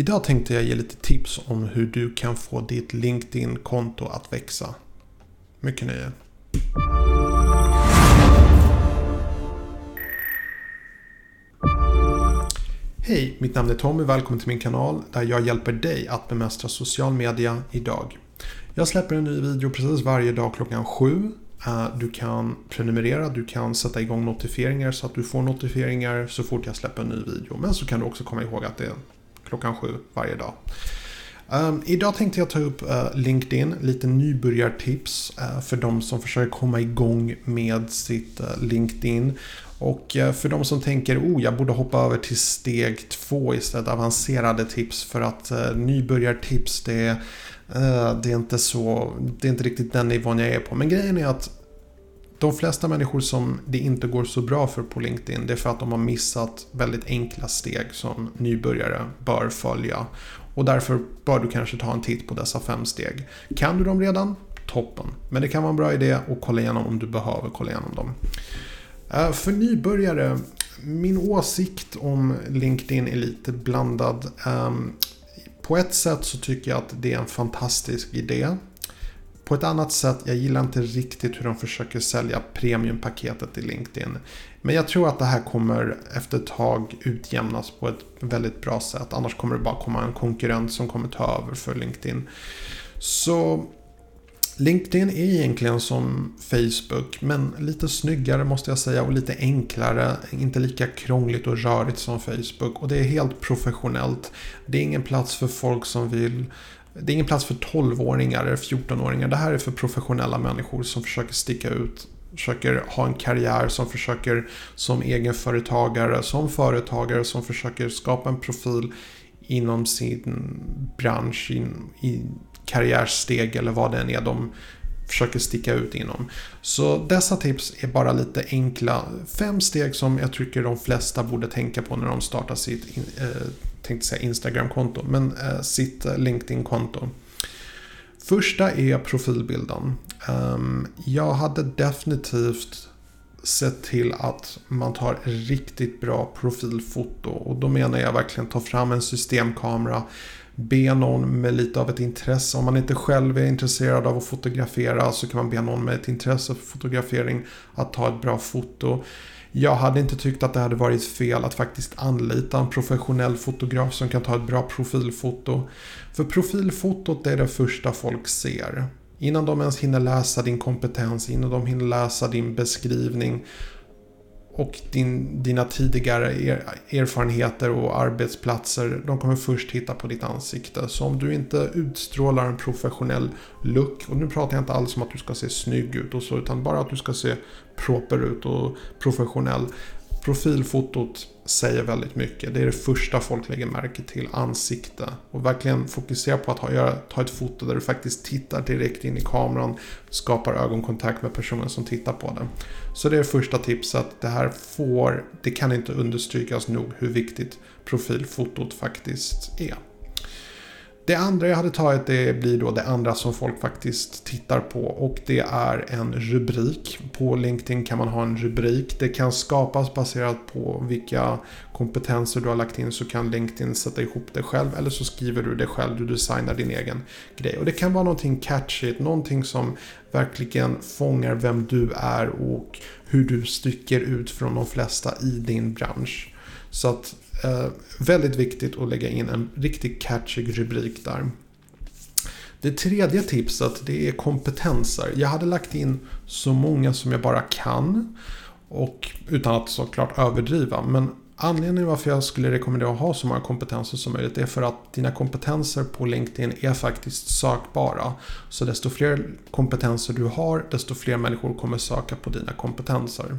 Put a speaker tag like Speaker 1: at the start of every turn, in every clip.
Speaker 1: Idag tänkte jag ge lite tips om hur du kan få ditt LinkedIn-konto att växa. Mycket nöje. Hej, mitt namn är Tommy. Välkommen till min kanal där jag hjälper dig att bemästra social media idag. Jag släpper en ny video precis varje dag klockan 7. Eh, du kan prenumerera, du kan sätta igång notifieringar så att du får notifieringar så fort jag släpper en ny video. Men så kan du också komma ihåg att det klockan sju varje dag. Um, idag tänkte jag ta upp uh, LinkedIn, lite nybörjartips uh, för de som försöker komma igång med sitt uh, LinkedIn. Och för de som tänker oh jag borde hoppa över till steg två istället, avancerade tips för att nybörjartips det är det är inte så, det är inte riktigt den nivån jag är på. Men grejen är att de flesta människor som det inte går så bra för på LinkedIn det är för att de har missat väldigt enkla steg som nybörjare bör följa. Och därför bör du kanske ta en titt på dessa fem steg. Kan du dem redan? Toppen. Men det kan vara en bra idé att kolla igenom om du behöver kolla igenom dem. Eh, för nybörjare, min åsikt om LinkedIn är lite blandad. Ehm, på ett sätt så tycker jag att det är en fantastisk idé. På ett annat sätt, jag gillar inte riktigt hur de försöker sälja premiumpaketet i LinkedIn. Men jag tror att det här kommer efter ett tag utjämnas på ett väldigt bra sätt. Annars kommer det bara komma en konkurrent som kommer ta över för LinkedIn. Så LinkedIn är egentligen som Facebook men lite snyggare måste jag säga och lite enklare. Inte lika krångligt och rörigt som Facebook och det är helt professionellt. Det är ingen plats för folk som vill det är ingen plats för 12-åringar eller 14-åringar. Det här är för professionella människor som försöker sticka ut. Försöker ha en karriär, som försöker som egenföretagare, som företagare, som försöker skapa en profil inom sin bransch, in, i, karriärsteg eller vad det än är de försöker sticka ut inom. Så dessa tips är bara lite enkla fem steg som jag tycker de flesta borde tänka på när de startar sitt eh, tänkte säga Instagram-konto, men eh, sitt eh, LinkedIn-konto. Första är profilbilden. Um, jag hade definitivt sett till att man tar riktigt bra profilfoto och då menar jag verkligen ta fram en systemkamera be någon med lite av ett intresse. Om man inte själv är intresserad av att fotografera så kan man be någon med ett intresse för fotografering att ta ett bra foto. Jag hade inte tyckt att det hade varit fel att faktiskt anlita en professionell fotograf som kan ta ett bra profilfoto. För profilfotot är det första folk ser. Innan de ens hinner läsa din kompetens, innan de hinner läsa din beskrivning och din, dina tidigare er, erfarenheter och arbetsplatser, de kommer först titta på ditt ansikte. Så om du inte utstrålar en professionell look, och nu pratar jag inte alls om att du ska se snygg ut och så, utan bara att du ska se proper ut och professionell. Profilfotot säger väldigt mycket. Det är det första folk lägger märke till, ansikte. Och verkligen fokusera på att ta ett foto där du faktiskt tittar direkt in i kameran, skapar ögonkontakt med personen som tittar på det. Så det är första tipset. Det här får, det kan inte understrykas nog hur viktigt profilfotot faktiskt är. Det andra jag hade tagit det blir då det andra som folk faktiskt tittar på och det är en rubrik. På LinkedIn kan man ha en rubrik. Det kan skapas baserat på vilka kompetenser du har lagt in så kan LinkedIn sätta ihop det själv eller så skriver du det själv. Du designar din egen grej. Och det kan vara någonting catchigt, någonting som verkligen fångar vem du är och hur du sticker ut från de flesta i din bransch. Så att Eh, väldigt viktigt att lägga in en riktigt catchy rubrik där. Det tredje tipset det är kompetenser. Jag hade lagt in så många som jag bara kan. Och utan att såklart överdriva. Men anledningen varför jag skulle rekommendera att ha så många kompetenser som möjligt är för att dina kompetenser på LinkedIn är faktiskt sökbara. Så desto fler kompetenser du har, desto fler människor kommer söka på dina kompetenser.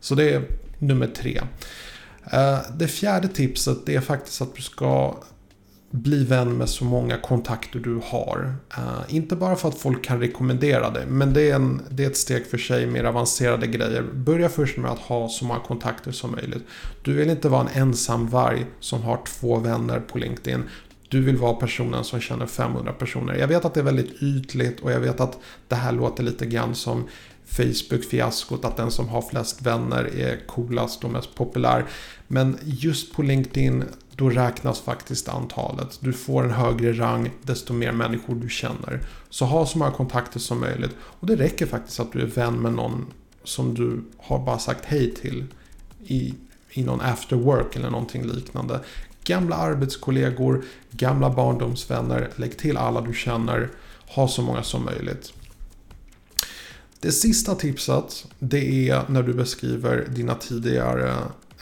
Speaker 1: Så det är nummer tre. Eh, det fjärde tipset är faktiskt att du ska bli vän med så många kontakter du har. Uh, inte bara för att folk kan rekommendera det, men det är, en, det är ett steg för sig, mer avancerade grejer. Börja först med att ha så många kontakter som möjligt. Du vill inte vara en ensam varg som har två vänner på LinkedIn. Du vill vara personen som känner 500 personer. Jag vet att det är väldigt ytligt och jag vet att det här låter lite grann som Facebook-fiaskot att den som har flest vänner är coolast och mest populär. Men just på LinkedIn då räknas faktiskt antalet. Du får en högre rang desto mer människor du känner. Så ha så många kontakter som möjligt. Och det räcker faktiskt att du är vän med någon som du har bara sagt hej till i, i någon after work eller någonting liknande. Gamla arbetskollegor, gamla barndomsvänner, lägg till alla du känner. Ha så många som möjligt. Det sista tipset det är när du beskriver dina tidigare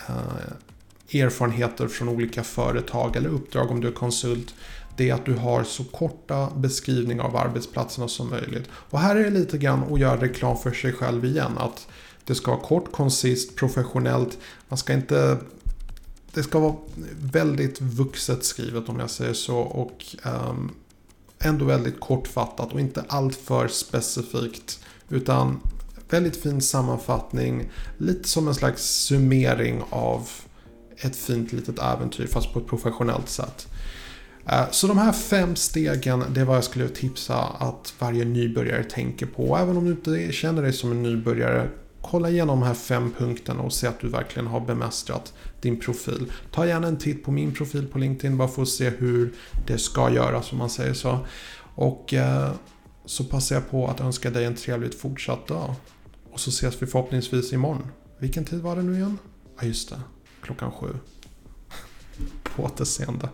Speaker 1: eh, erfarenheter från olika företag eller uppdrag om du är konsult. Det är att du har så korta beskrivningar av arbetsplatserna som möjligt. Och här är det lite grann att göra reklam för sig själv igen. Att det ska vara kort, koncist, professionellt. Man ska inte... Det ska vara väldigt vuxet skrivet om jag säger så. Och um, ändå väldigt kortfattat och inte alltför specifikt. Utan väldigt fin sammanfattning. Lite som en slags summering av ett fint litet äventyr fast på ett professionellt sätt. Eh, så de här fem stegen, det är vad jag skulle tipsa att varje nybörjare tänker på. Även om du inte känner dig som en nybörjare, kolla igenom de här fem punkterna och se att du verkligen har bemästrat din profil. Ta gärna en titt på min profil på LinkedIn bara för att se hur det ska göras om man säger så. Och eh, så passar jag på att önska dig en trevligt fortsatt dag. Och så ses vi förhoppningsvis imorgon. Vilken tid var det nu igen? Ja, just det. Klockan sju. På återseende.